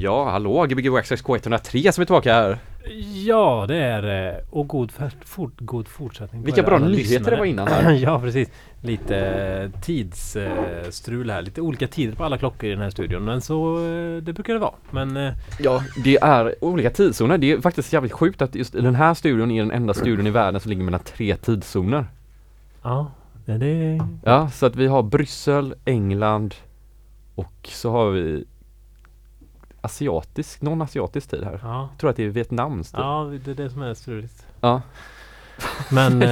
Ja, hallå Gbg Waxxax K103 som är tillbaka här. Ja, det är det. Och god, fort, god fortsättning. Vilka bra nyheter lyssnare. det var innan här. ja, precis. Lite eh, tidsstrul här. Lite olika tider på alla klockor i den här studion. Men så, eh, det brukar det vara. Men eh, Ja, det är olika tidszoner. Det är faktiskt jävligt sjukt att just den här studion är den enda studion i världen som ligger mellan tre tidszoner. ja, det är... Ja, så att vi har Bryssel, England och så har vi asiatisk, någon asiatisk tid här. Ja, Jag tror att det är Vietnams tid. ja, det är det som är struligt. Ja. Men eh,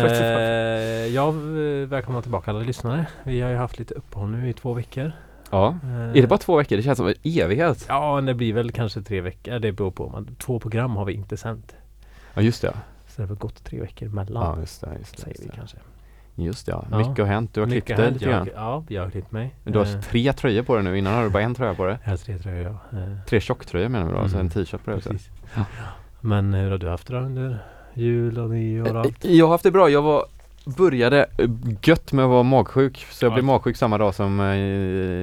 jag eh, välkomna tillbaka alla lyssnare. Vi har ju haft lite uppehåll nu i två veckor. ja. Eh, Är det bara två veckor? Det känns som en evighet. Ja, det blir väl kanske tre veckor. Det beror på. Man, två program har vi inte sänt. Ja, just det. Så det har gått tre veckor emellan. Ja, just det. Just det, säger just vi det. kanske. Just det, ja. Ja. Mycket har hänt. Du har klippt Mycket dig hänt. lite grann. Ja, jag har klippt mig. Du har Eh, tre tröjor på dig nu. Innan har du bara en tröja på dig. Jag har tre tröjor, ja. Eh, Tre tjocktröjor menar vi då, alltså en Mm. t-shirt på dig också. precis. Ja. Men hur har du haft det då under jul och nyår och allt? Jag har haft det bra. Jag var började eh, gött med att vara magsjuk. Så jag Ja. blev magsjuk samma dag som eh,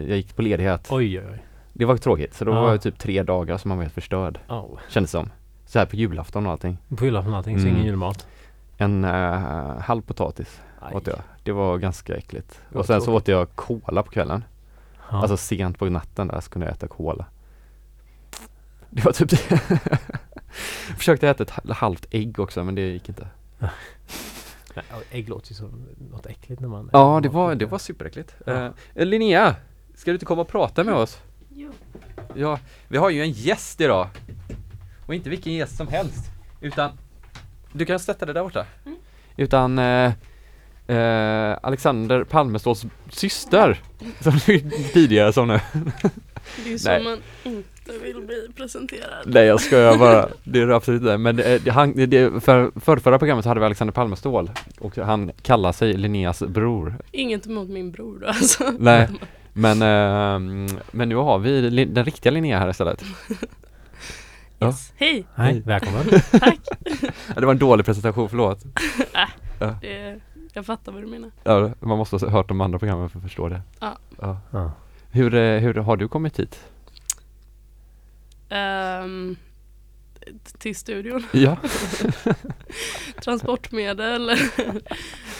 jag gick på ledighet. Oj, oj, oj. Det var tråkigt. Så då Ja. var jag typ tre dagar som man var helt förstörd. Oh. Kändes som. Så här på julafton och allting. På julafton och allting, så Mm. ingen julmat? En uh, halv potatis. Åt jag. Det var ganska äckligt. Vad Och sen så tråkigt. åt jag cola på kvällen. Ja. Alltså sent på natten där så kunde jag äta cola. Det var typ det. Försökte äta ett ha- halvt ägg också men det gick inte. Nej, ägg låter ju som något äckligt när man Ja det var, det var superäckligt. Ja. Eh, Linnea, ska du inte komma och prata med oss? Jo. Ja, vi har ju en gäst idag. Och inte vilken gäst som helst. Utan, du kan sätta det där borta. Mm. Utan eh, eh, Alexander Palmeståls syster. Som du tidigare sa nu. Det är ju så Nej. man inte vill bli presenterad. Nej jag skojar bara, det är det absolut inte. Men det, det, han, det, för, för förra programmet så hade vi Alexander Palmestål och han kallar sig Linneas bror. Inget emot min bror då alltså. Nej. Men, eh, men nu har vi den riktiga Linnea här istället. Ja. Yes. Hej, Hej, välkommen. tack. Ja, det var en dålig presentation, förlåt. Det, jag fattar vad du menar. Ja, man måste ha hört de andra programmen för att förstå det. Ja. Ja. Hur, eh, hur har du kommit hit? Ehm, till studion. Ja. Transportmedel.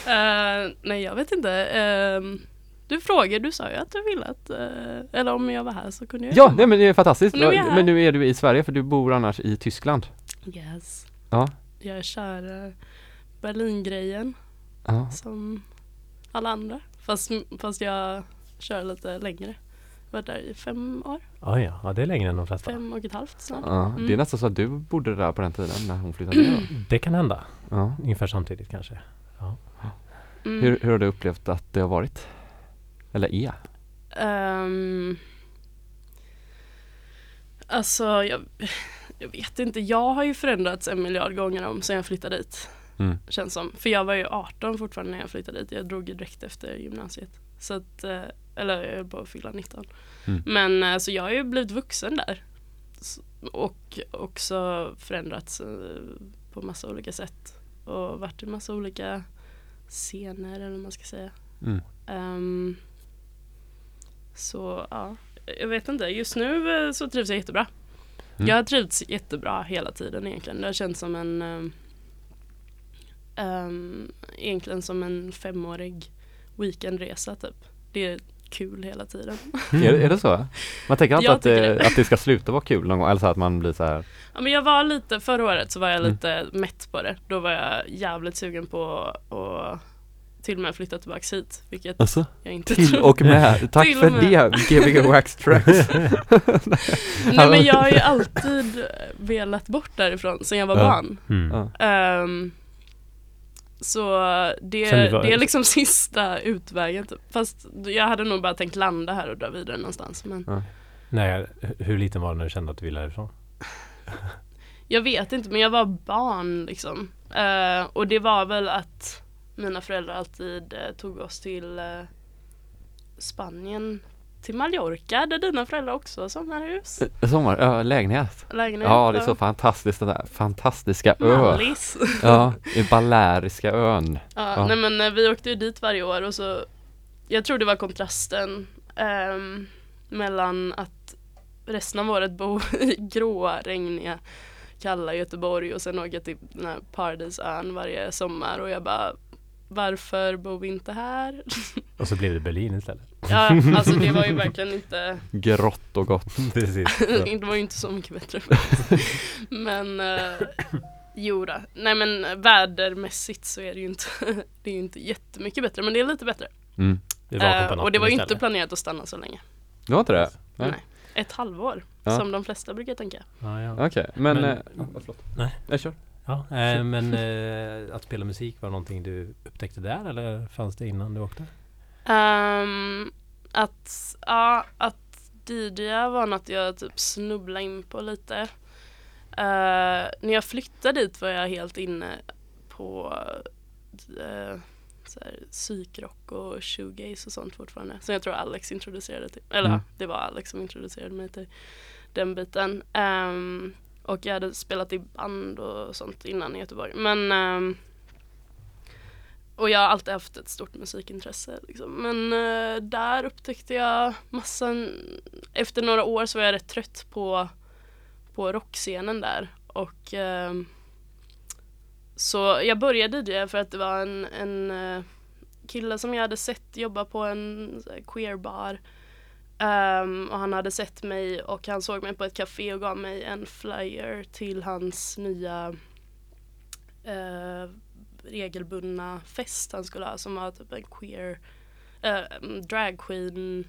Eh, nej jag vet inte. Ehm, du frågade, du sa ju att du ville att, eh, eller om jag var här så kunde jag Ja, komma. nej men det är fantastiskt. Nu är. Men nu är du i Sverige för du bor annars i Tyskland. Yes. Ja. Jag kör eh, Berlingrejen Ja. som alla andra. Fast, fast jag kör lite längre. Varit där i fem år, Ja, ja. ja, det är längre än de flesta. fem och ett halvt snart. ja. Det är Mm. nästan så att du bodde där på den tiden när hon flyttade ner. då. Det kan hända. Ja. Ungefär samtidigt kanske. Mm. Hur, hur har du upplevt att det har varit? Eller är? Ehm, alltså jag, jag vet inte, jag har ju förändrats en miljard gånger om sen jag flyttade dit. Mm. Känns som. För jag var ju 18 fortfarande när jag flyttade dit. Jag drog ju direkt efter gymnasiet. Så att, eh, eller jag höll på att fylla 19. Mm. Men eh, så jag har ju blivit vuxen där. Och också förändrats eh, på massa olika sätt. Och varit i massa olika scener eller vad man ska säga. Mm. Ehm, så ja, jag vet inte. Just nu så trivs jag jättebra. Mm. Jag har trivts jättebra hela tiden egentligen. Det har känts som en ehm, egentligen som en femårig weekendresa typ. Det är kul hela tiden. Är, är det så? Man tänker alltid att det, det. att det ska sluta vara kul någon gång, eller så att man blir så här. Ja, men jag var lite, förra året så var jag Mm. lite mätt på det. Då var jag jävligt sugen på att till och med flytta tillbaks hit. Vilket Alltså? jag inte Till och med, tack och för med. det Gbg Wax Tracks. Nej men jag har ju alltid velat bort därifrån sen jag var Ja. barn. Mm. Ja. Så det, det är liksom sista utvägen typ. Fast jag hade nog bara tänkt landa här och dra vidare någonstans. Men Nej, hur liten var du när du kände att du ville härifrån? jag vet inte men jag var barn liksom. Eh, och det var väl att mina föräldrar alltid eh, tog oss till eh, Spanien. Till Mallorca där dina föräldrar också har sommarhus. Sommar, ja, lägenhet. Lägenhet. Ja, det är så fantastiskt den där fantastiska ön. Mallis. Ja, i Baleariska ön. Ja, Ja. Nej men eh, vi åkte ju dit varje år och så Jag tror det var kontrasten ehm, Mellan att resten av året bo i gråa, regniga, kalla Göteborg och sen åka till den här Paradisön varje sommar och jag bara varför bor vi inte här? Och så blev det Berlin istället. Ja, alltså det var ju verkligen inte Grått och gott. Precis. det var ju inte så mycket bättre. men eh, jo då. Nej men vädermässigt så är det ju inte, det är ju inte jättemycket bättre men det är lite bättre. Mm. Vi Eh, och det var ju inte istället. planerat att stanna så länge. Det var inte det? Nej. Nej. Ett halvår, Ja. som de flesta brukar tänka. Ja, ja. Okej, men... Men- eh, ja, förlåt. Nej. Nej, kör. Ja, eh, men eh, att spela musik var någonting du upptäckte där eller fanns det innan du åkte? Ehm, att, ja, att DJa var något jag typ snubblade in på lite. Eh, när jag flyttade dit var jag helt inne på uh, så här, psykrock och shoegaze och sånt fortfarande. Som jag tror Alex introducerade till. Eller Mm. det var Alex som introducerade mig till den biten. Ehm, och jag hade spelat i band och sånt innan i Göteborg. Men ehm, och jag har alltid haft ett stort musikintresse. Liksom. Men eh, där upptäckte jag massan. Efter några år så var jag rätt trött på, på rockscenen där. Och ehm, så jag började dj för att det var en, en eh, kille som jag hade sett jobba på en queerbar. Um, ehm, och han hade sett mig och han såg mig på ett café och gav mig en flyer till hans nya uh, regelbundna fest han skulle ha som var typ en queer uh, drag queen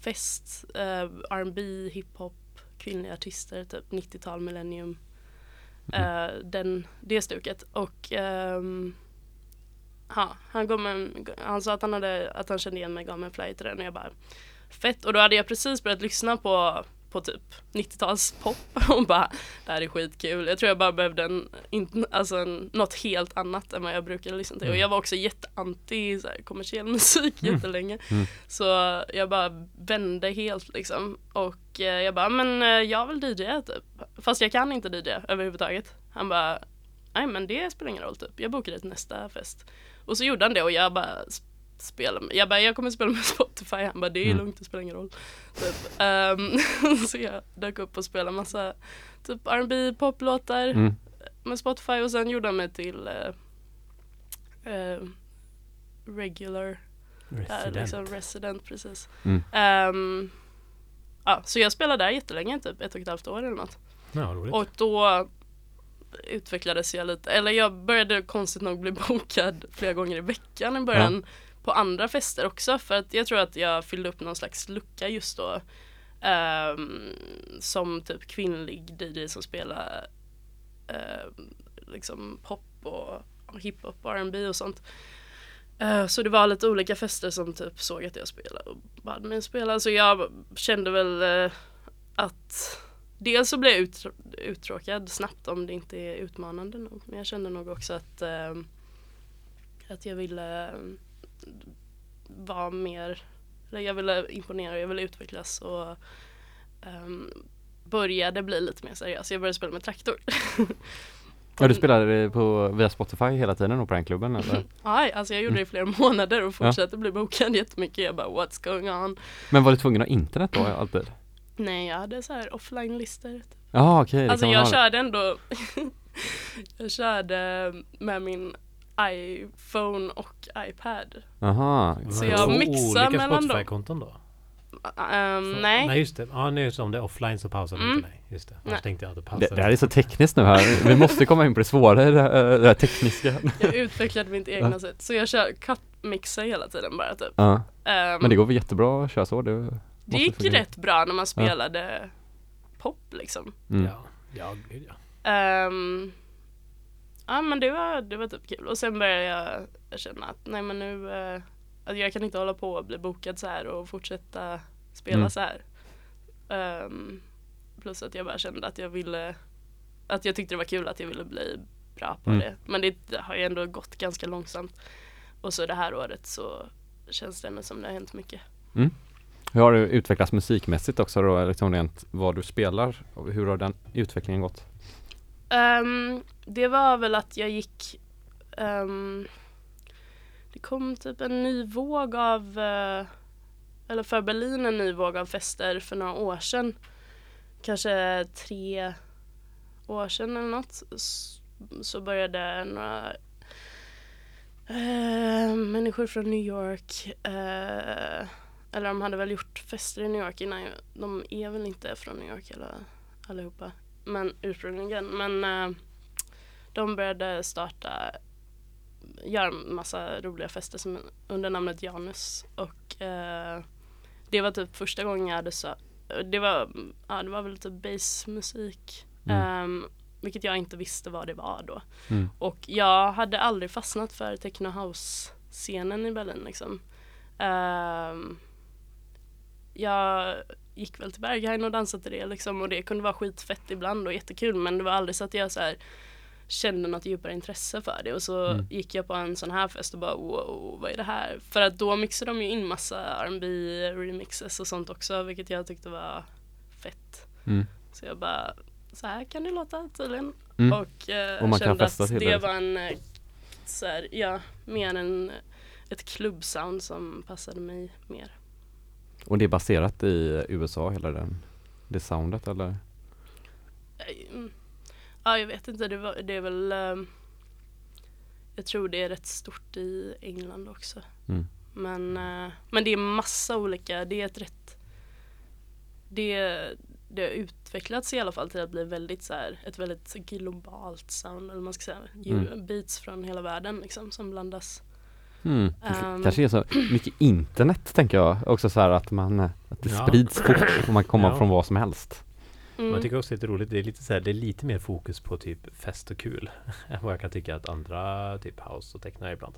fest, uh, R&B, hiphop, kvinnliga artister, typ 90-tal, millennium. Eh, den, det stuket. Och ehm, ja, han, gav mig, han sa att han, hade, att han kände igen mig, gav mig en flyer till den och jag bara fett. Och då hade jag precis börjat lyssna på, på typ 90-tals pop och bara det här är skitkul. Jag tror jag bara behövde en, in, alltså en, något helt annat än vad jag brukade lyssna till. Och Mm. jag var också jätteanti så här, kommersiell musik Mm. jättelänge. Mm. Så jag bara vände helt liksom. Och eh, jag bara, men eh, jag vill DJa typ. Fast jag kan inte DJa överhuvudtaget. Han bara, nej men det spelar ingen roll typ. Jag bokar dig till nästa fest. Och så gjorde han det och jag bara spela med, jag bara, jag kommer spela med Spotify. Han bara, det är Mm. lugnt, det spelar ingen roll. Typ. Ehm, så jag dök upp och spelade massa typ R&B poplåtar Mm. med Spotify och sen gjorde han mig till eh, eh, regular där, Resident. liksom resident precis. Mm. Ehm, ja, så jag spelade där jättelänge, typ ett och ett halvt år eller något. Ja. Och då utvecklades jag lite, eller jag började konstigt nog bli bokad flera gånger i veckan i början på andra fester också för att jag tror att jag fyllde upp någon slags lucka just då um, som typ kvinnlig DJ som spelar ehm, liksom pop och hiphop och R&B och sånt. Eh, så det var lite olika fester som typ såg att jag spelade och bad mig spela. Så jag kände väl eh, att dels så blev jag uttråkad snabbt om det inte är utmanande nog. Men jag kände nog också att, ehm, att jag ville ehm, vara mer, eller jag ville imponera, jag ville utvecklas och ehm, började bli lite mer seriös. Jag började spela med traktor. Ja, du spelade på, via Spotify hela tiden då på den klubben eller? Aj, alltså jag gjorde det i flera månader och fortsatte bli bokad jättemycket. Jag bara what's going on? Men var du tvungen att ha internet då alltid? Nej, jag hade så här offline-listor. Ja okej, det Alltså jag körde ändå Jag körde med min iPhone och iPad. Aha, Så jag mixar olika mellan dem. Spotify-konton då? Så- nej, Nej just det, ja nu som det är offline så pausar Mm. inte dig. Just det, annars Nej. tänkte jag att det det, pausade. det här är så tekniskt nu här, vi måste komma in på det svåra det här, det här tekniska jag utvecklade mitt egna sätt. Så jag kör cut-mixar hela tiden bara typ. Ja, Ehm, men det går väl jättebra att köra så? Det, det gick fungera. rätt bra när man spelade pop liksom. mm. Ja, ja, gud ja. Ehm, ja men det var, det var typ kul och sen började jag känna att nej men nu uh, att jag kan inte hålla på och bli bokad så här och fortsätta spela Mm. så här. Ehm, plus att jag bara kände att jag ville att jag tyckte det var kul att jag ville bli bra på Mm. det. Men det har ju ändå gått ganska långsamt. Och så det här året så känns det ändå som det har hänt mycket. Hur har du utvecklats musikmässigt också då, liksom rent vad du spelar? Hur har den utvecklingen gått? Um, det var väl att jag gick um, Det kom typ en ny våg av uh, Eller för Berlin en ny våg av fester för några år sedan kanske tre år sedan eller något s- så började några uh, människor från New York uh, eller de hade väl gjort fester i New York innan. De är väl inte från New York eller allihopa. Men ursprungligen. Men eh, de började starta göra massa roliga fester som, under namnet Janus. Och eh, det var typ första gången jag hade så det var, ja, det var väl lite bassmusik. Mm. Ehm, vilket jag inte visste vad det var då. Mm. Och jag hade aldrig fastnat för techno house-scenen i Berlin liksom. Ehm, jag gick väl till Berghain och dansade till det liksom och det kunde vara skitfett ibland och jättekul men det var aldrig så att jag så här kände något djupare intresse för det och så Mm. gick jag på en sån här fest och bara wow, vad är det här? För att då mixade de ju in massa R&B remixes och sånt också vilket jag tyckte var fett. Mm. Så jag bara, så här kan det låta tydligen. Mm. Och, eh, Och man kan kände festa att det det. var en, eh, så här, ja, mer en, ett klubbsound som passade mig mer. Och det är baserat i USA hela den, det soundet eller? Eh, mm. Ja, jag vet inte, det, var, det är väl ehm, Jag tror det är rätt stort i England också. Mm. Men, eh, men det är massa olika, det är ett rätt Det, det har utvecklats i alla fall till att bli väldigt så här, ett väldigt globalt sound eller man ska säga. Mm. Beats från hela världen liksom som blandas. Mm. Ehm. Kanske är så mycket internet tänker jag också så här att man, att det Ja. sprids fort och man kommer Ja. från vad som helst. Mm. Man tycker också det är lite roligt, det är lite så här, det är lite mer fokus på typ fest och kul än vad jag kan tycka att andra typ house och techno är ibland.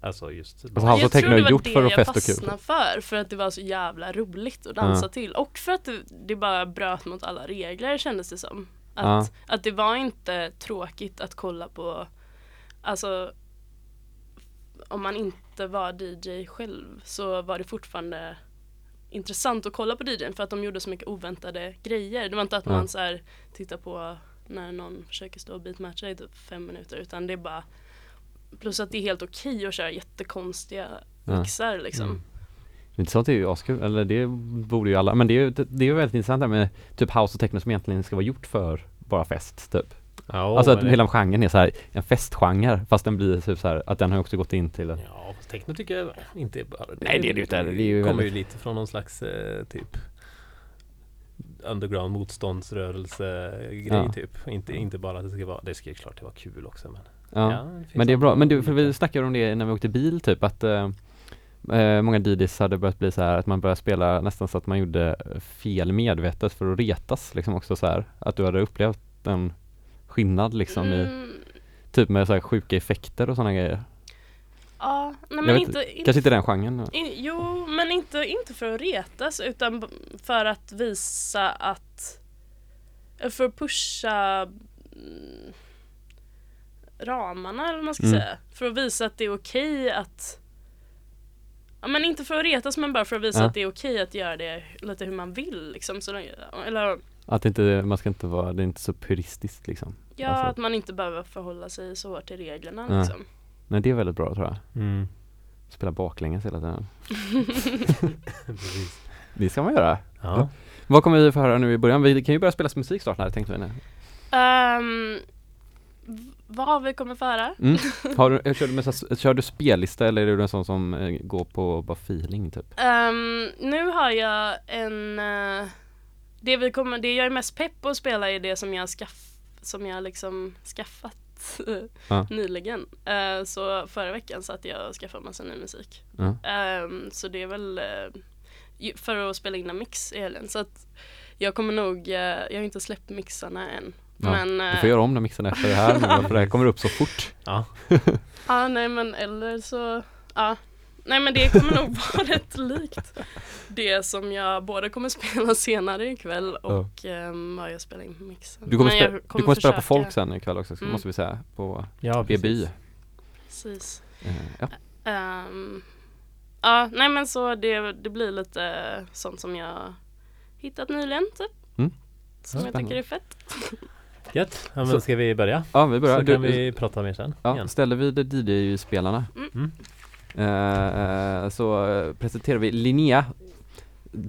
Alltså just Alltså, house och jag techno tror är det var gjort det för att jag festa och kul. fastnade för, för att det var så jävla roligt att dansa Ja. till. Och för att det, det bara bröt mot alla regler kändes det som. Att, Ja. att det var inte tråkigt att kolla på, alltså om man inte var DJ själv så var det fortfarande intressant att kolla på DJn för att de gjorde så mycket oväntade grejer. Det var inte att man så här tittar på när någon försöker stå och beatmatcha i typ fem minuter utan det är bara Plus att det är helt okej att köra jättekonstiga Ja. mixar liksom. Mm. Intressant är ju askul, eller det borde ju alla, men det är ju, det, det är ju väldigt intressant det här med typ house och techno som egentligen ska vara gjort för bara fest typ. Ja, alltså att men- hela genren är så här en festgenre fast den blir typ så här att den har också gått in till en Ja, fast techno tycker jag inte är bara Nej, det är det inte. Det är ju kommer väldigt- ju lite från någon slags eh, typ underground motståndsrörelse grej Ja. typ. Inte, inte bara att det ska vara, det ska ju klart vara kul också men Ja, finns men det är bra, men du, för vi snackade om det när vi åkte bil typ att eh, eh, många DJs hade börjat bli så här att man började spela nästan så att man gjorde fel medvetet för att retas liksom också så här att du hade upplevt en skillnad liksom i Mm, typ med så här sjuka effekter och sådana grejer. ja, nej men inte, inte Kanske inte den genren. in, Jo, men inte, inte för att retas utan för att visa att för att pusha mm, ramarna eller vad man ska Mm. säga. För att visa att det är okej att Ja, men inte för att retas men bara för att visa Ja. att det är okej att göra det lite hur man vill liksom. Så, eller Att inte, man ska inte vara, det är inte så puristiskt liksom. ja, Alltså- att man inte behöver förhålla sig så hårt till reglerna Ja. liksom. Nej det är väldigt bra tror jag. mm. Spela baklänges hela tiden. Precis. Det ska man göra. Ja. Vad kommer vi få höra nu i början? Vi kan ju börja spela musik snart här tänkte vi nu. Ehm, v- vad har vi kommit föra? Mm. Har du, kör, du med, så- kör du spellista eller är du en sån som eh, går på bara feeling typ? Ehm, nu har jag en eh, det, vi kommer, det jag är mest pepp på att spela är det som jag, skaff, som jag liksom skaffat Ja. nyligen. Eh, så förra veckan satt jag och skaffade massa ny musik. Ja. Ehm, så det är väl ju- för att spela in en mix i helgen. Så att jag kommer nog, eh, jag har inte släppt mixarna än. Ja, Men, Du får göra om den mixen efter det här nu, för det här kommer upp så fort. Ja. Ja, nej men eller så, ja. Nej men det kommer nog vara rätt likt det som jag både kommer spela senare ikväll och ehm, vad jag spelar in på mixen. Du kommer, spela, jag du kommer spela på folk sen ikväll också, Mm. måste vi säga, på Ja, BBY. Precis. Eh, ja. Ehm, ja, nej men så det, det blir lite sånt som jag hittat nyligen typ. Mm. Som jag Spännande. tycker är fett. Gött. Ja, Så- men ska vi börja? ja, vi börjar. Så Du, kan vi prata mer sen. ja, igen. ställer vi DJ-spelarna Mm. eh, eh, så eh, presenterar vi Linnea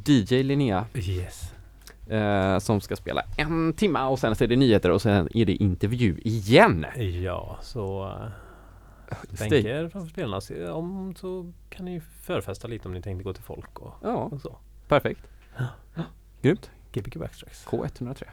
DJ Linnea Yes. eh, som ska spela en timme och sen så är det nyheter och sen är det intervju igen. Ja, så uh, Stig. tänker framför spelarna, om så kan ni förfesta lite om ni tänkte gå till folk och, Ja, och så. perfekt. Grymt. Gbg Backstracks. K103.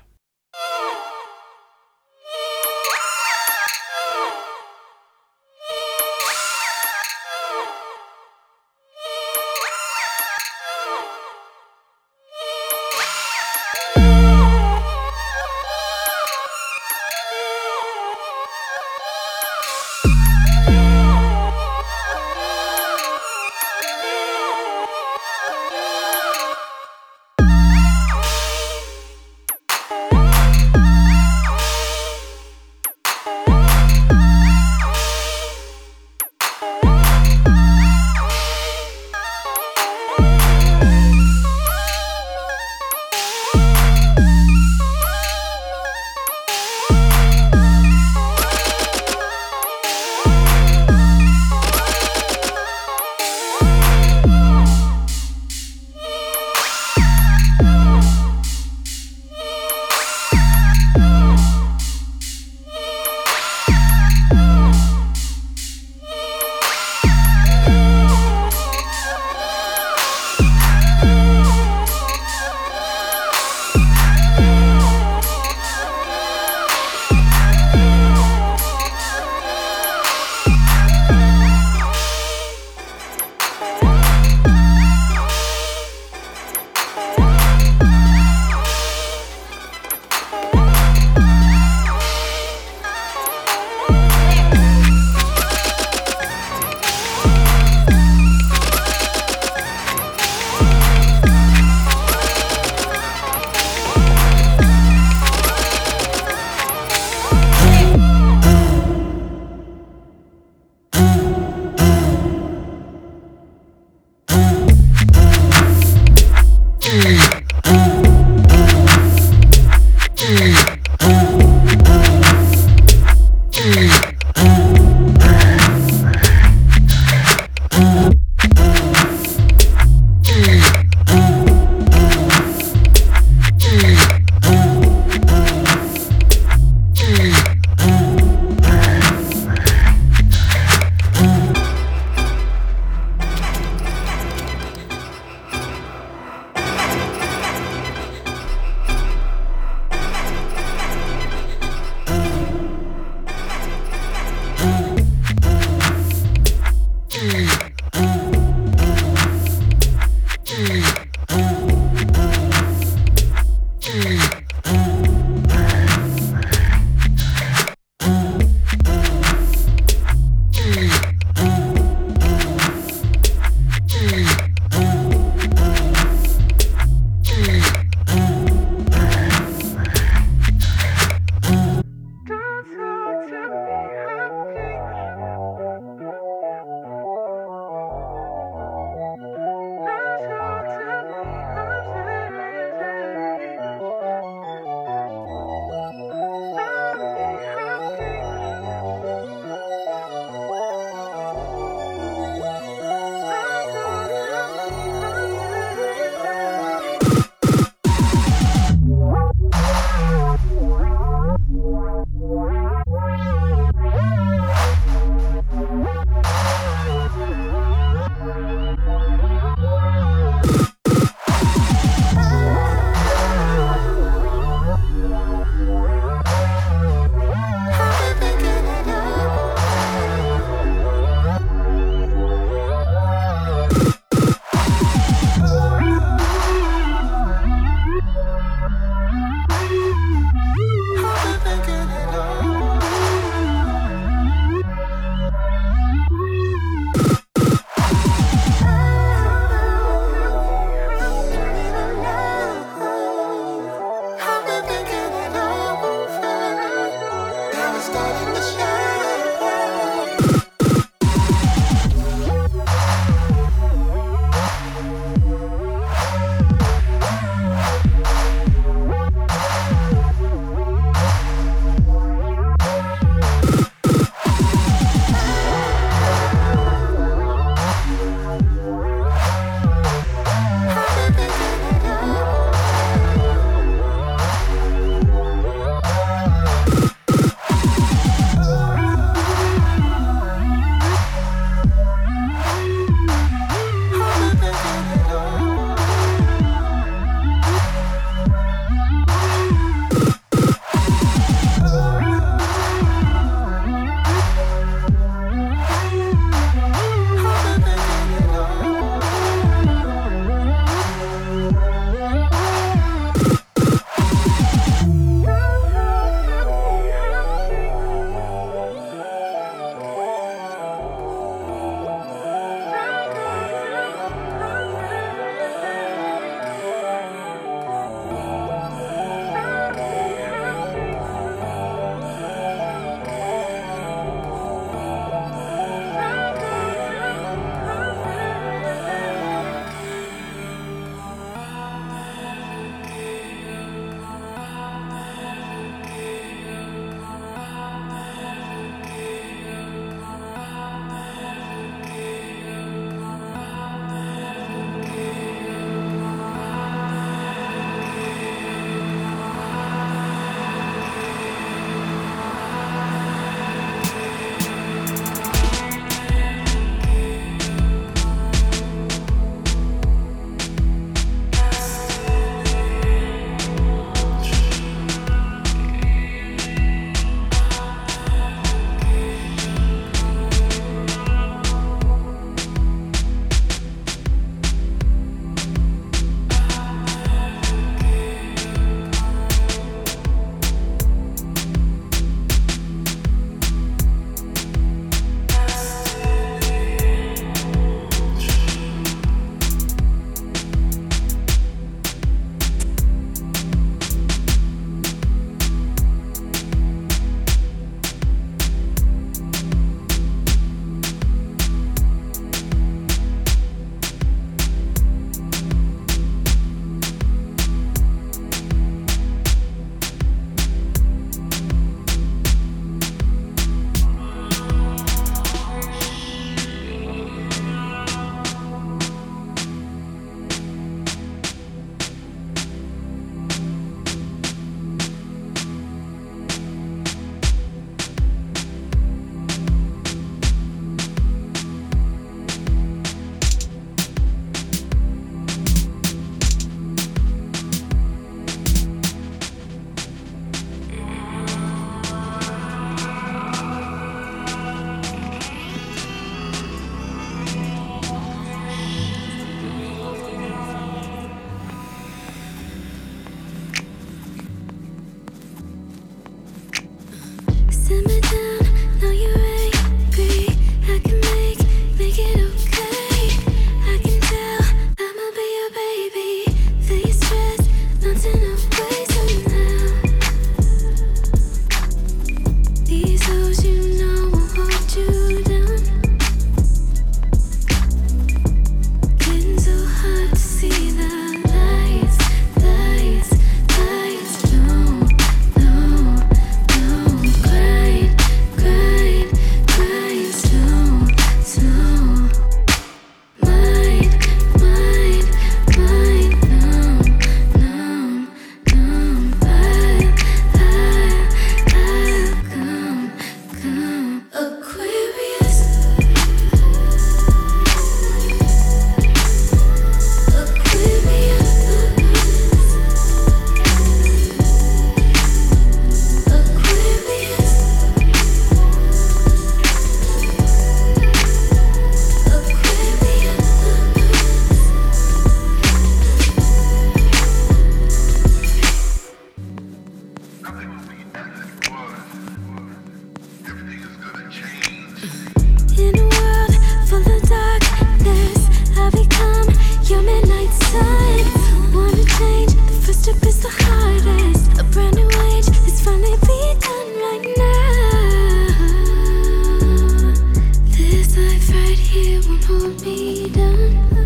Hold me down.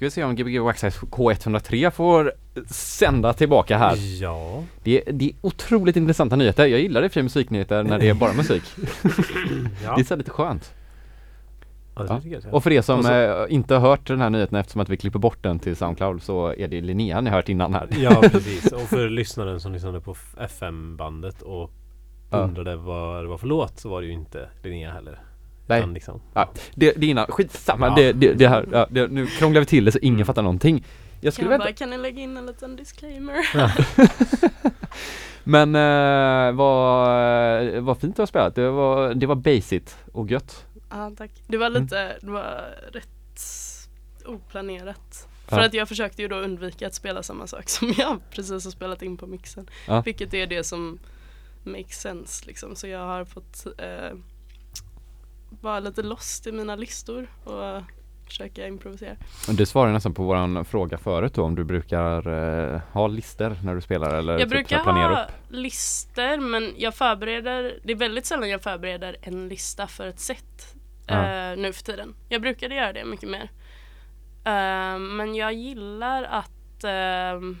Ska vi se om Gbg Waxxax K103 får sända tillbaka här. Ja. Det är, det är otroligt intressanta nyheter. Jag gillar i och för sig musiknyheter när det är bara musik. ja. Det är så lite skönt. ja, det Ja. Och för er som så- eh, inte har hört den här nyheten eftersom att vi klipper bort den till Soundcloud så är det Linnea ni har hört innan här. Ja precis och för lyssnaren som lyssnade på FM-bandet och Ja. undrade vad det var för låt så var det ju inte Linnea heller. Nej. Utan Liksom, Ja, det, det är innan, skitsamma, Ja. det, det, det här, ja, det, nu krånglar vi till det så ingen fattar någonting. Jag skulle Kan, vänta, bara, kan ni lägga in en liten disclaimer? men eh, vad, vad fint du har spelat, det var, det var basic och gött. Ja tack. Det var Mm. lite, det var rätt oplanerat. För Ja. att jag försökte ju då undvika att spela samma sak som jag precis har spelat in på mixen. Ja. Vilket är det som makes sense liksom. Så jag har fått eh, vara lite lost i mina listor och försöka improvisera. Du svarade nästan på våran fråga förut då om du brukar eh, ha lister när du spelar eller Jag typ brukar ha upp? listor men jag förbereder, det är väldigt sällan jag förbereder en lista för ett set eh, nu för tiden. Jag brukade göra det mycket mer. Eh, men jag gillar att ehm,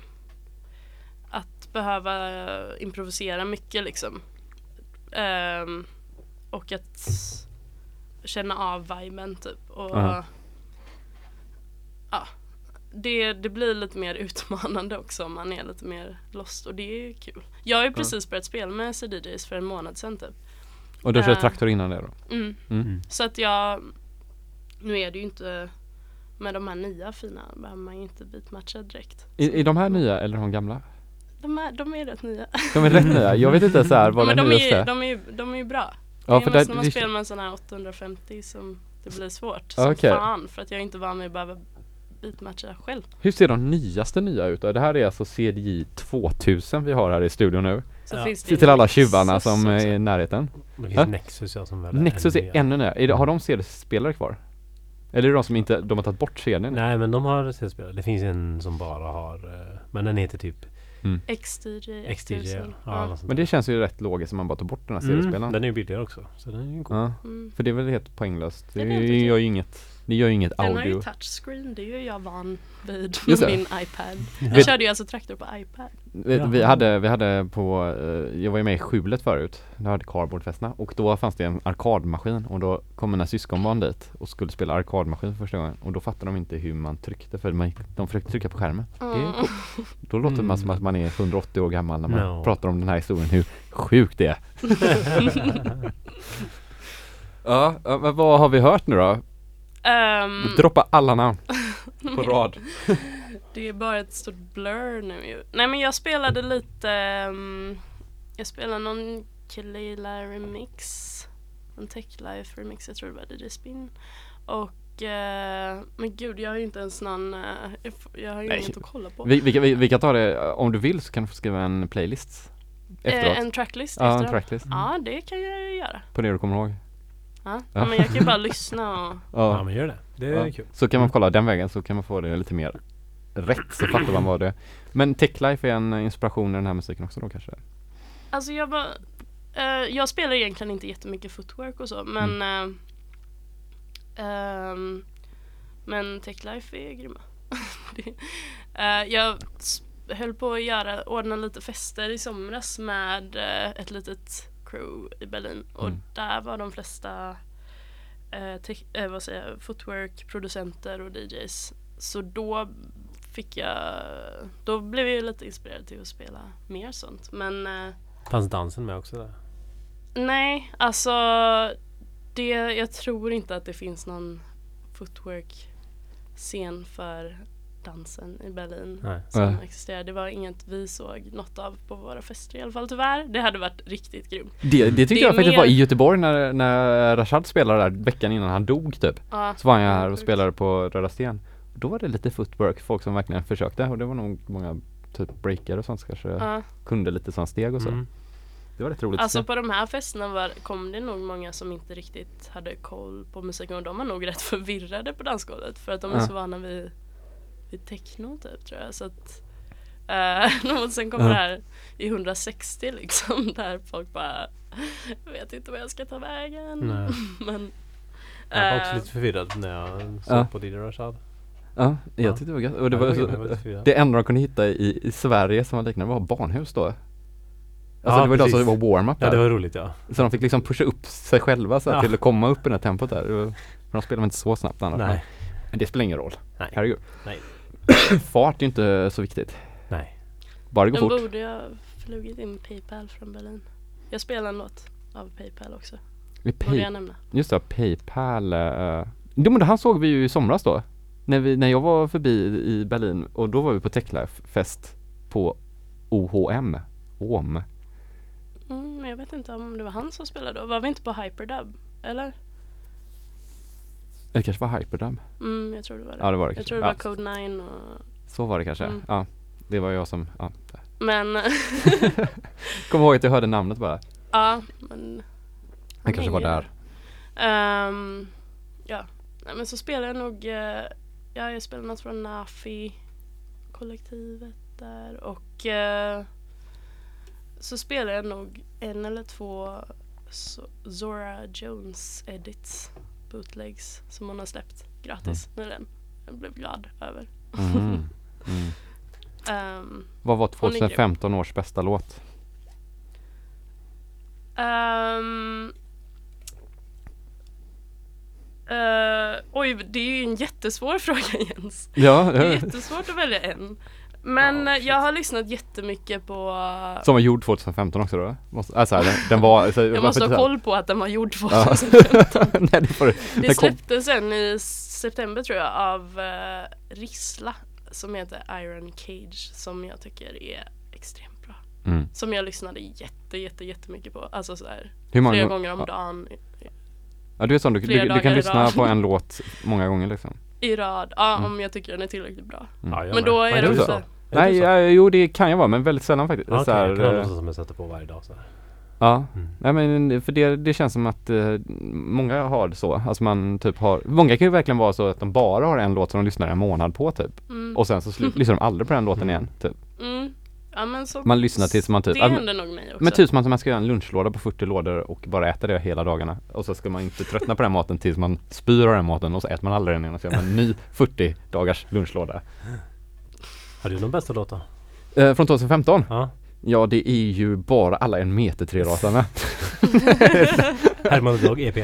att behöva improvisera mycket liksom. Ehm, och att känna av viben typ. Och, Ja. ja, det, det blir lite mer utmanande också om man är lite mer lost och det är kul. Jag har ju precis börjat spela med CDJs för en månad sedan typ. Och du kör eh. traktor innan det då? Mm. Mm. Så att jag, nu är det ju inte med de här nya fina behöver man ju inte beatmatcha direkt. I, är de här nya eller de gamla? De är, de är rätt nya. De är rätt nya, jag vet inte så här vad Men den de är, ju, är. är, de är ju bra. Ja, det för där- när man det- spelar med en sån här 850 som det blir svårt. Som Okej. fan för att jag är inte van med att behöva beatmatcha själv. Hur ser de nyaste nya ut då? Det här är alltså CDJ 2000 vi har här i studion nu. Så Ja. finns det till alla tjuvarna som är i närheten. Det finns Ja. Nexus ja som väl Nexus ännu är ännu nyare. Det, har de CD-spelare kvar? Eller är det de som inte, de har tagit bort CDn? Nej men de har CD-spelare. Det finns en som bara har eh, Men den heter typ XDJ, XTG. X1000. Ja, Men det känns ju rätt logiskt om man bara tar bort den här mm, CD-spelaren. Den är ju billigare också. Så den är ju god. Ja, Mm. för det är väl helt poänglöst. Det helt gör ju inget, det gör ju inget Den har ju audio. touchscreen, det är ju jag van vid Just med det. min iPad. Ja. Jag körde ju alltså traktor på iPad. Vi, vi, hade, vi hade på, eh, jag var ju med i Skjulet förut, då hade cardboardfesterna och då fanns det en arkadmaskin och då kom mina syskonbarn dit och skulle spela arkadmaskin för första gången och då fattade de inte hur man tryckte för man, de försökte trycka på skärmen. Mm. Då låter man Mm. som att man är 180 år gammal när man No. pratar om den här historien, hur sjukt det är. ja, men vad har vi hört nu då? Ehm, Droppa alla namn på rad. det är bara ett stort blur nu ju. Nej men jag spelade lite, ehm, jag spelade någon Kelela remix. En Techlife remix, jag tror det var DJ Spin. Och eh, men gud jag har ju inte ens någon, eh, jag har ju Nej. inget att kolla på. Vi, vi, vi, vi kan ta det, om du vill så kan du få skriva en playlist efteråt. Eh, en tracklist ja, en efteråt. tracklist Ja det kan jag ju göra. på det du kommer ihåg. Ja. Men jag kan ju bara lyssna och Ja Ja, men gör det. Det är ja. kul. Så kan man kolla den vägen så kan man få det lite mer rätt så fattar man vad det är. Men Techlife är en inspiration i den här musiken också då kanske? Alltså jag var, eh, jag spelar egentligen inte jättemycket footwork och så men Mm. eh, ehm, Men Techlife är grymma. Det- eh, jag s- höll på att göra, ordna lite fester i somras med eh, ett litet crew i Berlin och Mm. där var de flesta eh, eh, vad säger jag, footwork producenter och DJs. Så då fick jag, då blev jag lite inspirerad till att spela mer sånt. Men eh, Fanns dansen med också där? nej, alltså det, jag tror inte att det finns någon footwork scen för dansen i Berlin Nej. som Nej. existerar. Det var inget vi såg något av på våra fester i alla fall tyvärr. Det hade varit riktigt grymt. Det, det tyckte Det jag faktiskt mer- var i Göteborg när, när Rashad spelade där veckan innan han dog typ. Ja, Så var han här och spelade på Röda Sten. Då var det lite footwork, folk som verkligen försökte och det var nog många typ breakare och sånt kanske Ja. kunde lite sån steg och så. Mm. Det var rätt roligt Alltså på de här festerna var, kom det nog många som inte riktigt hade koll på musiken och de var nog rätt förvirrade på dansgolvet för att de är Ja. så vana vid, vid techno typ tror jag. Så att, eh, och sen kommer Ja. det här i 160 liksom där folk bara jag vet inte vad jag ska ta vägen. Nej. Men Jag var också Eh, lite förvirrad när jag såg Ja. på Didi Rashad. Ja, jag Ja. tyckte det var gött. Och det Ja, var, jag så, var det enda de kunde hitta i, i Sverige som var liknande var barnhus då. Alltså Ja, det var ju de som var warm-up Ja det var roligt ja. Så de fick liksom pusha upp sig själva så här, Ja. till att komma upp i det här tempot där. För de spelar inte så snabbt annars. Nej. Men det spelar ingen roll. Nej. Herregud. Nej. Fart är inte så viktigt. Nej. Bara det går Den fort. borde jag flugit in Paypal från Berlin. Jag spelar en låt av Paypal också. Vi Borde pay, jag nämna. just det, Paypal. Uh, jo men han såg vi ju i somras då. När, vi, när jag var förbi i Berlin och då var vi på Techlife-fest på OHM. OM. Mm, men jag vet inte om det var han som spelade då. Var vi inte på Hyperdub? Eller? Det kanske var Hyperdub. Mm, jag tror det var det. Ja det var det jag tror det ja, var Code 9 och... Så var det kanske. Mm. Ja. Det var jag som, ja. Men, Kom ihåg att jag hörde namnet bara. ja, men... Han kanske var där. Ehm, ja, Nej, men så spelar jag nog, eh, ja jag spelar något från Nafi kollektivet där och eh, så spelar jag nog en eller två Zora Jones edits, bootlegs som hon har släppt gratis nyligen. Jag blev glad över. Mm. Mm. Ehm, Vad var Hon är grym. 2015 års bästa låt? Ehm, eh, oj, det är ju en jättesvår fråga Jens. Ja, Det är jättesvårt att välja en. Men eh, jag har lyssnat jättemycket på... eh, som var gjord 2015 också då? Måste, alltså, den, den var... Alltså, jag måste ha koll på att den var gjord Ja. 2015. Nej, det får du. Det Den kom, släpptes sen i september tror jag av uh, Rissla som heter Iron Cage som jag tycker är extremt bra. mm. Som jag lyssnade jätte, jätte, jättemycket på. Alltså så här, Hur många flera gång- gånger om dagen Ja, du är sån, du, du, du kan lyssna på en låt många gånger liksom. I rad. Ja, Mm. om jag tycker den är tillräckligt bra. Mm. Ja, Men då är det så? Nej, ja, jo det kan jag vara men väldigt sällan faktiskt. Ja, så Okej, här, jag kan ha eh, som jag sätter på varje dag så här. ja. Mm. Nej men för det, det känns som att eh, många har det så. Alltså man typ har, många kan ju verkligen vara så att de bara har en låt som de lyssnar en månad på typ. Mm. Och sen så lyssnar de aldrig på den låten Mm. igen typ. Mm. Ja, men så, Man lyssnar tills man typ, det men- händer nog mig också. Men typ som att man ska göra en lunchlåda på 40 lådor och bara äta det hela dagarna. Och så ska man inte tröttna på den maten tills man spyr av den maten och så äter man aldrig den igen och så gör man en ny 40 dagars lunchlåda. Har du någon bästa låt då? Eh, från 2015? Ja. Ja det är ju bara alla en meter tre låtarna. Herman och Dag EP.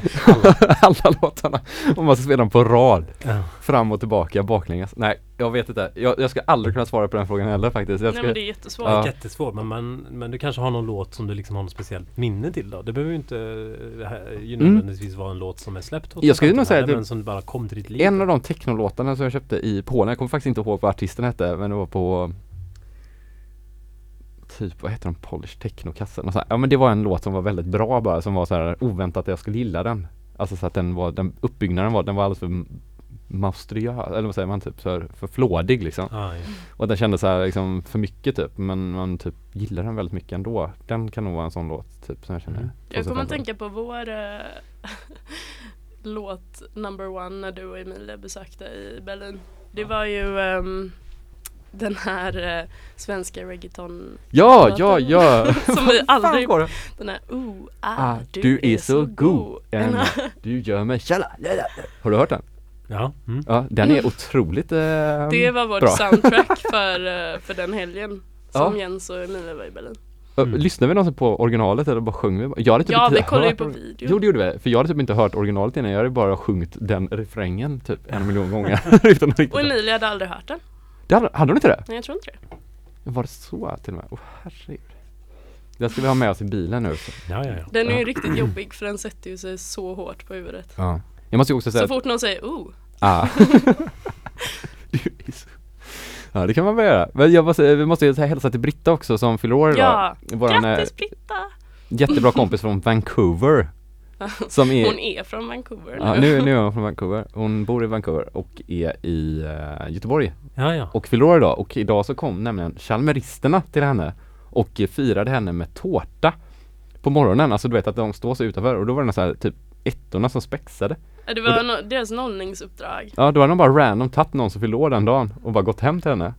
alla låtarna. Om man ska spela dem på rad. Ja. Fram och tillbaka baklänges. Nej jag vet inte. Jag, jag ska aldrig kunna svara på den frågan heller faktiskt. Jag Nej ska, men det är jättesvårt. Ja. Jättesvårt men, man, men du kanske har någon låt som du liksom har något speciellt minne till då? Det behöver ju inte eh, ju Mm. nödvändigtvis vara en låt som är släppt 2015 Jag skulle nog säga Men som bara kom till ditt liv. En av de technolåtarna som jag köpte i Polen, jag kommer faktiskt inte ihåg vad artisten hette men det var på Typ, vad heter de? Polish Techno-kassan och så här. Ja men det var en låt som var väldigt bra bara, som var så här oväntat att jag skulle gilla den Alltså så att den var, den uppbyggnaden var, den var alldeles för maustriös, eller vad säger man typ, så här, för flådig liksom Ah, ja. Och den kändes så här liksom för mycket typ, men man typ gillar den väldigt mycket ändå Den kan nog vara en sån låt typ som jag känner Mm. Jag kommer att 2015. tänka på vår eh, låt number one när du och Emilia besökte i Berlin. Det var ju ehm, den här eh, svenska reggaeton Ja, ja, ja! som vi aldrig, går det? den här oh, ah, Ah, du, är så god, Den här- du gör mig tjalla, lala. Har du hört den? ja. Mm. Ja, den är otroligt eh, Det var vårt bra. soundtrack för, eh, för den helgen som Ja. Jens och Emilia var i Berlin. Mm. Lyssnade vi någonsin på originalet eller bara sjöng vi? Jag hade typ Ja, inte vi kollade ju hört på video. Jo det gjorde vi, för jag hade typ inte hört originalet innan, jag hade bara sjungit den refrängen typ en miljon gånger utan att riktigt Och Emilia hade aldrig hört den. Det hade, hade hon inte det? Nej jag tror inte det. Var det så till och med? Åh herregud Det ska vi ha med oss i bilen nu så. Ja, ja, ja. Den är ju Ja. riktigt jobbig för den sätter ju sig så hårt på huvudet. Ja Jag måste ju också säga Så att, fort någon säger oh, ah. Ja det kan man väl göra, men jag måste, vi måste ju säga hälsa till Britta också som fyller år idag ja, Våran eh, grattis Britta! jättebra kompis från Vancouver Som är Hon är från Vancouver Ja, nu. nu, nu är hon från Vancouver. Hon bor i Vancouver och är i eh, Göteborg ja, ja. och fyller år idag. Och idag så kom nämligen Chalmeristerna till henne och firade henne med tårta på morgonen. Alltså du vet att de står så utanför och då var det så här typ ettorna som spexade. Ja, Det var no- deras nollningsuppdrag. Ja, då hade de bara random tagit någon som fyllde år den dagen och bara gått hem till henne.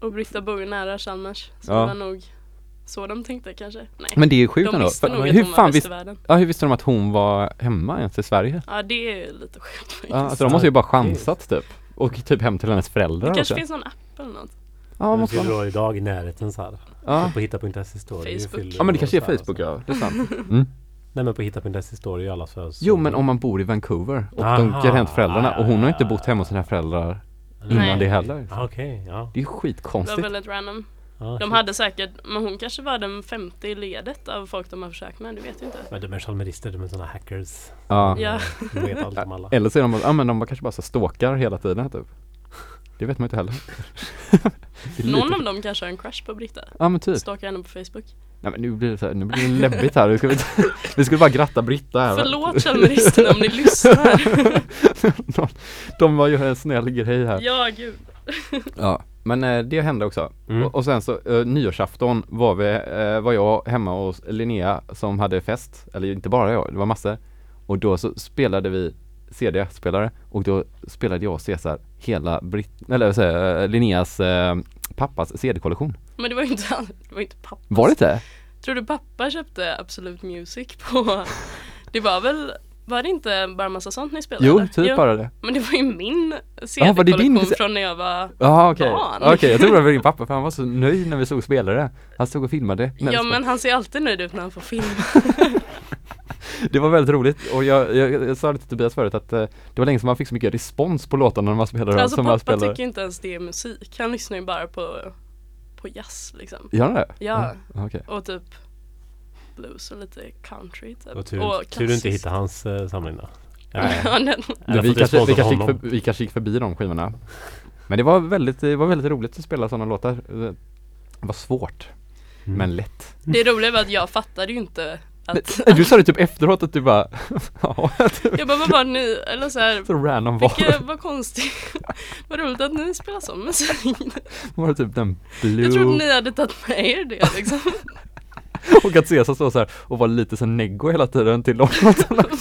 Och Britta bor ju nära Chalmers. Så Ja. det var nog så de tänkte kanske. Nej. Men det är sjukt de ändå. visste För, nog hur fan världen. ja, hur visste de att hon var hemma ens i Sverige? Ja det är lite sjukt faktiskt. Ja, alltså de måste ju bara chansat typ. Och typ hem till hennes föräldrar det kanske också. finns någon app eller något. Ja, Men måste fyller man. då idag i närheten så här. Ja. På hitta.se står Facebook. fyller ja men det kanske är Facebook ja, det är sant. Mm. Nej men på hitta.se står det ju allas födelsedagar. Jo men om man bor i Vancouver och de Aha. går hem till föräldrarna och hon har inte bott hemma hos sina föräldrar innan Nej. det heller. Ah, Okej, ja. Det är ju Det var skitkonstigt. väldigt random. Ja. De hade säkert, men hon kanske var den femte i ledet av folk de har försökt med, du vet ju inte. Men de är chalmerister, de är sådana hackers. Ja. Ja. De vet allt om alla. Eller så är de, ja men de var kanske bara så stalkar hela tiden typ. Det vet man inte heller. Någon lite- av dem kanske har en crush på Britta. Ja men typ. Stalkar henne på Facebook. Nej men nu blir det så här, nu blir det läbbigt här. Vi skulle, vi skulle bara gratta Britta här. Förlåt Chalmeristerna om ni lyssnar. de, de var ju en snäll grej här. ja gud. Ja, men eh, det hände också. Mm. Och, och sen så eh, nyårsafton var vi, eh, var jag hemma hos Linnea som hade fest, eller inte bara jag, det var massor. Och då så spelade vi CD-spelare och då spelade jag Cesar hela Brit- eller vad säger Linneas eh, pappas CD-kollektion. Men det var ju inte, det var inte pappa. Var det inte? Tror du pappa köpte Absolut Music på, det var väl, var det inte bara massa sånt ni spelade? Jo, typ bara det. Men det var ju min CD-kollektion C- från när jag var Ja okej, Barn. okej jag trodde det var din pappa för han var så nöjd när vi såg spelare. Han stod och filmade. Ja men han ser alltid nöjd ut när han får filma. Det var väldigt roligt och jag, jag, jag sa det till Tobias förut att eh, det var länge sedan man fick så mycket respons på låtarna när man spelade Alltså som pappa spelade. tycker inte ens det är musik. Han lyssnar ju bara på, på jazz liksom. Gör han det? Ja. ja okej. Och typ blues och lite country typ. Vad tur, och tur du inte hittade hans uh, samling då. Eller vi, kanske, vi, kanske förbi, vi kanske gick förbi de skivorna. Men det var väldigt, det var väldigt roligt att spela sådana låtar. Det var svårt, Mm. men lätt. det roliga var att jag fattade ju inte att Du sa det typ efteråt att du bara, ja, Jag bara, vad var ni, eller så här, så random var vilket, vad konstigt, vad roligt att ni spelar sån musik. var det typ den Jag blue trodde ni hade tagit med er det liksom. och att Cesar stod så här och var lite så neggo hela tiden till de låtarna.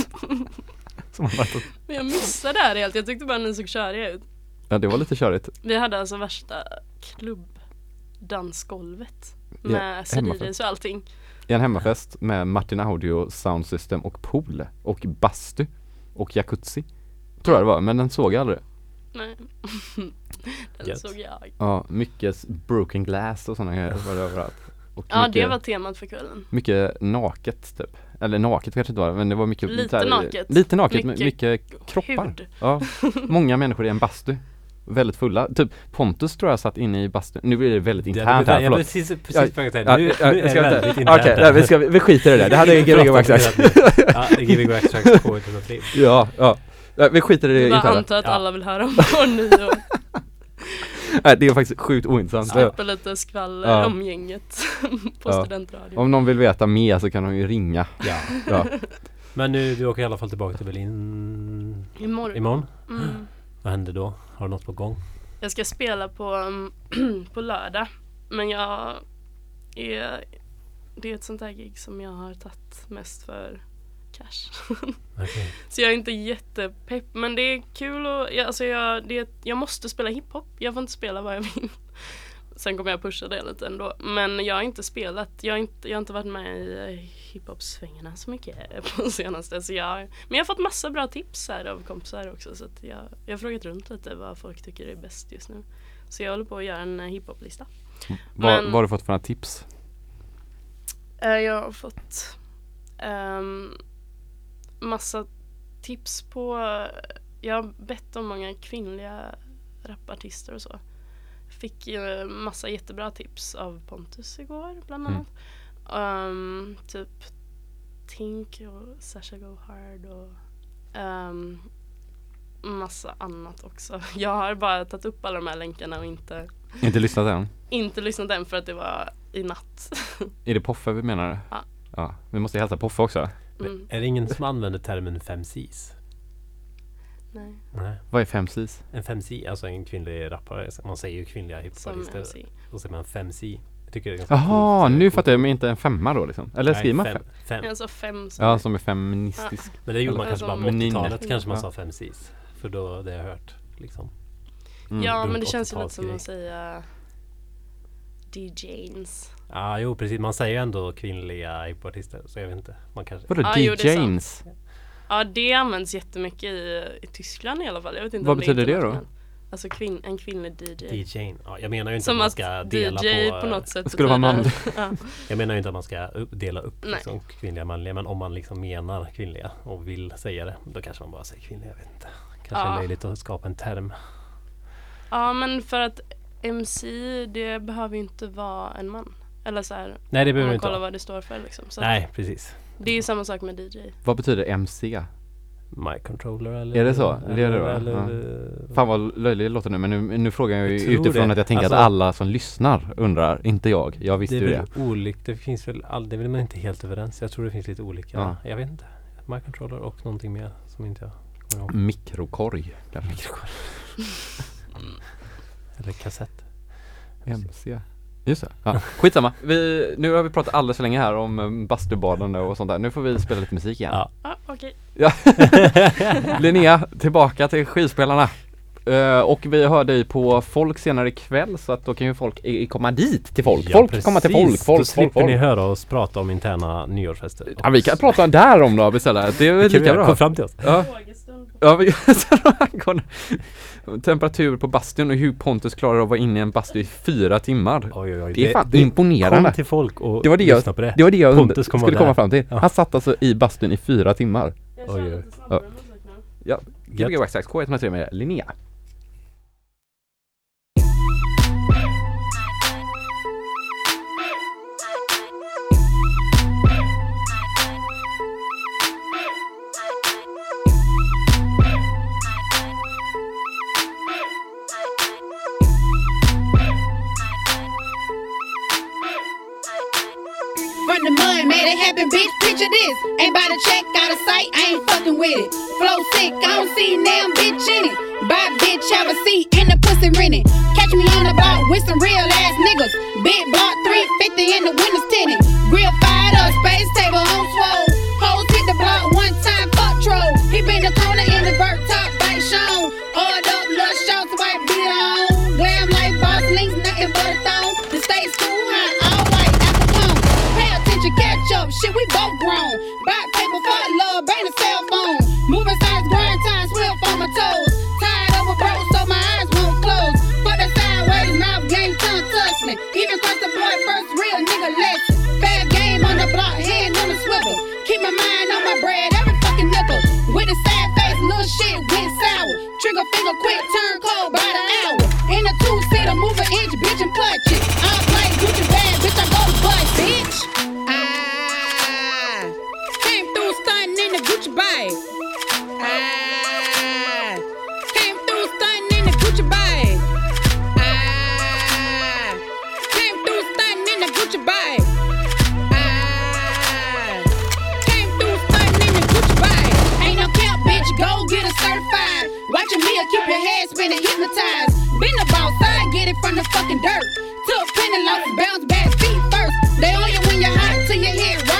Som han bara, Men jag missade det här helt, jag tyckte bara ni såg köriga ut. ja det var lite körigt. Vi hade alltså värsta klubbdansgolvet Ja, med hemmafest. CDs och allting. I en hemmafest med Martin Audio, Soundsystem och pool och bastu och jacuzzi. Tror jag det var, men den såg jag aldrig. Nej. Den Gött. såg jag. Ja, mycket broken glass och sådana grejer var det överallt. Och Ja mycket, det var temat för kvällen. mycket naket typ. Eller naket kanske inte var men det var mycket Lite här- naket. Lite naket, mycket, Mycket kroppar. Hud. Ja, många människor i en bastu. Väldigt fulla. Typ Pontus tror jag satt inne i bastun. Nu blir det väldigt internt här, jag förlåt. precis, precis Ja, på väg att säga, Ja, nu, ja, nu är det inte- väldigt Okej, internt nej, här. vi, ska, vi skiter i det där. Det hade jag Gbg Wax sagt. Ja, det är Gbg Wax Tracks K103. Ja, ja. Vi skiter i det Jag bara antar att Ja. alla vill höra om vår nyår. Nej, det är faktiskt sjukt ointressant. Släpper lite skvaller Ja. om gänget på Ja. studentradio. Om någon vill veta mer så kan de ju ringa. Ja. Ja. Men nu, du åker i alla fall tillbaka till Berlin Imorgon. imorgon. Mm. Vad händer då? Har du något på gång? Jag ska spela på, på lördag. Men jag är, det är ett sånt här gig som jag har tagit mest för cash. Okej. Så jag är inte jättepepp. Men det är kul och jag, alltså jag, det, jag måste spela hiphop. Jag får inte spela vad jag vill. Sen kommer jag pusha det lite ändå. Men jag har inte spelat, jag har inte, jag har inte varit med i eh, hiphop-svängarna så mycket på senaste. Så jag, men jag har fått massa bra tips här av kompisar också. Så jag, jag har frågat runt lite vad folk tycker är bäst just nu. Så jag håller på att göra en eh, hiphop-lista. Vad, har du fått för några tips? Eh, Jag har fått ehm, massa tips på, jag har bett om många kvinnliga rapartister och så. Fick uh, massa jättebra tips av Pontus igår bland Mm. annat. Ehm, typ Tink och Sasha Go Hard och ehm, massa annat också. Jag har bara tagit upp alla de här länkarna och inte, Inte lyssnat än? inte lyssnat än för att det var i natt. Är det Poffe vi menar? Ja. Ja, vi måste hälsa Poffe också. Mm, Är det ingen som använder termen 5Cs? nej. Nej. Vad är 5Cs? En 5C, alltså en kvinnlig rappare. Man säger ju kvinnliga hiphopartister. Då säger man 5C. Jag tycker det är ganska Jaha, nu fattar jag, men inte en femma då liksom? Eller skriver man Nej, fem? fem? fem. Alltså fem som Ja, som är feministisk. Men det gjorde man kanske bara på som- 80-talet kanske man Ja. sa 5Cs. För då, det har jag hört liksom. Mm. Ja men det känns ju lite som 80-talsgrej. att säga DJs. Ja, jo precis. Man säger ju ändå kvinnliga hiphopartister. Så jag vet inte. Man kanske... Vadå det sant. DJs? Ja det används jättemycket i, i Tyskland i alla fall. Jag vet inte Vad betyder det då? internationellt. Alltså kvinn, en kvinnlig DJ. DJn. Ja, jag menar ju inte Som att man ska dela DJ på... på, något sätt skulle vara betyder- manlig. ja. Jag menar ju inte att man ska upp, dela upp liksom, kvinnliga och manliga. Men om man liksom menar kvinnliga och vill säga det. Då kanske man bara säger kvinnliga. Jag vet inte. Kanske Ja. är möjligt att skapa en term. ja men för att MC det behöver ju inte vara en man. Eller så här, Nej det behöver det man inte kollar vara. vad det står för liksom. Så Nej precis. Det är ju samma sak med DJ. Vad betyder MC? Mic controller eller? Är det så? Det är det då? Eller, Ja. eller, Fan vad löjligt det låter nu men nu, nu frågar jag ju Jag utifrån det. att jag tänker Alltså- att alla som lyssnar undrar, inte jag. Jag visste det ju är det. väl olikt. Det finns väl all, det är väl man inte helt överens. Jag tror det finns lite olika. Ja. Jag vet inte. Mic controller och någonting mer som inte jag kommer ihåg. Mikrokorg kanske. Eller kassett. MC. Just det. Ja. Skitsamma. Vi, nu har vi pratat alldeles för länge här om um, bastubadande och sånt där. Nu får vi spela lite musik igen. Ja. Ja okej. Linnea, tillbaka till skivspelarna. Eh, och vi hör dig på folk senare ikväll så att då kan ju folk i, komma dit till folk. Ja, folk komma till folk, precis. folk, Då slipper folk. ni höra oss prata om interna nyårsfester. Ja, vi kan prata där om då istället. Det är väl lika bra. Kom fram till oss. Ja. Ja, vi temperatur på bastun och hur Pontus klarar av att vara inne i en bastu i fyra timmar. Oj, oj, oj. Det är fan imponerande. Kom till folk och Det var det jag, lyssna på det. det, var det jag Pontus kommer skulle komma fram till. Ja. Han satt alltså i bastun i fyra timmar. Jag kör lite snabbare musik nu. Ja, Gbg Waxax K103 med Linnea. It happen, bitch. Picture this. Ain't by the check, out of sight, I ain't fucking with it. Flow sick, I don't see damn bitch in it. Bye, bitch, have a seat in the pussy rented. Catch me on the block with some real ass niggas. Big block 350 in the windows tinted. Grill fired up, space table on swole. Hoes hit the block one time, fuck troll. He been the corner in the vert top, bite shown. Oiled up, little shots, white beat on. Glam like boss links, nothing but a thong. The state school up, shit, we both grown. Buy paper for love, bring a cell phone. Moving signs, grind time, swift on my toes. Tired of a bro, so my eyes won't close. Put the sideways, mouth game, tongue tussling. Even cross the boy first, real nigga lesson. Bad game on the block, hand on the swivel. Keep my mind on my bread, every fucking nickel. With a sad face, little shit went sour. Trigger finger quick, turn cold by the hour. In a two seater, move an inch, bitch, and clutch it. I'm like Gucci Bag. Ah, came through in the Gucci bag. Ah, came through in the Gucci bag. Ah, came through in the Gucci bag. Ain't no cap, bitch, go get it certified. Watching me, keep your head spinning, hypnotized. Been the boss, I get it from the fucking dirt. Took penny losses, bounce back feet first. They on you when you're hot till you hit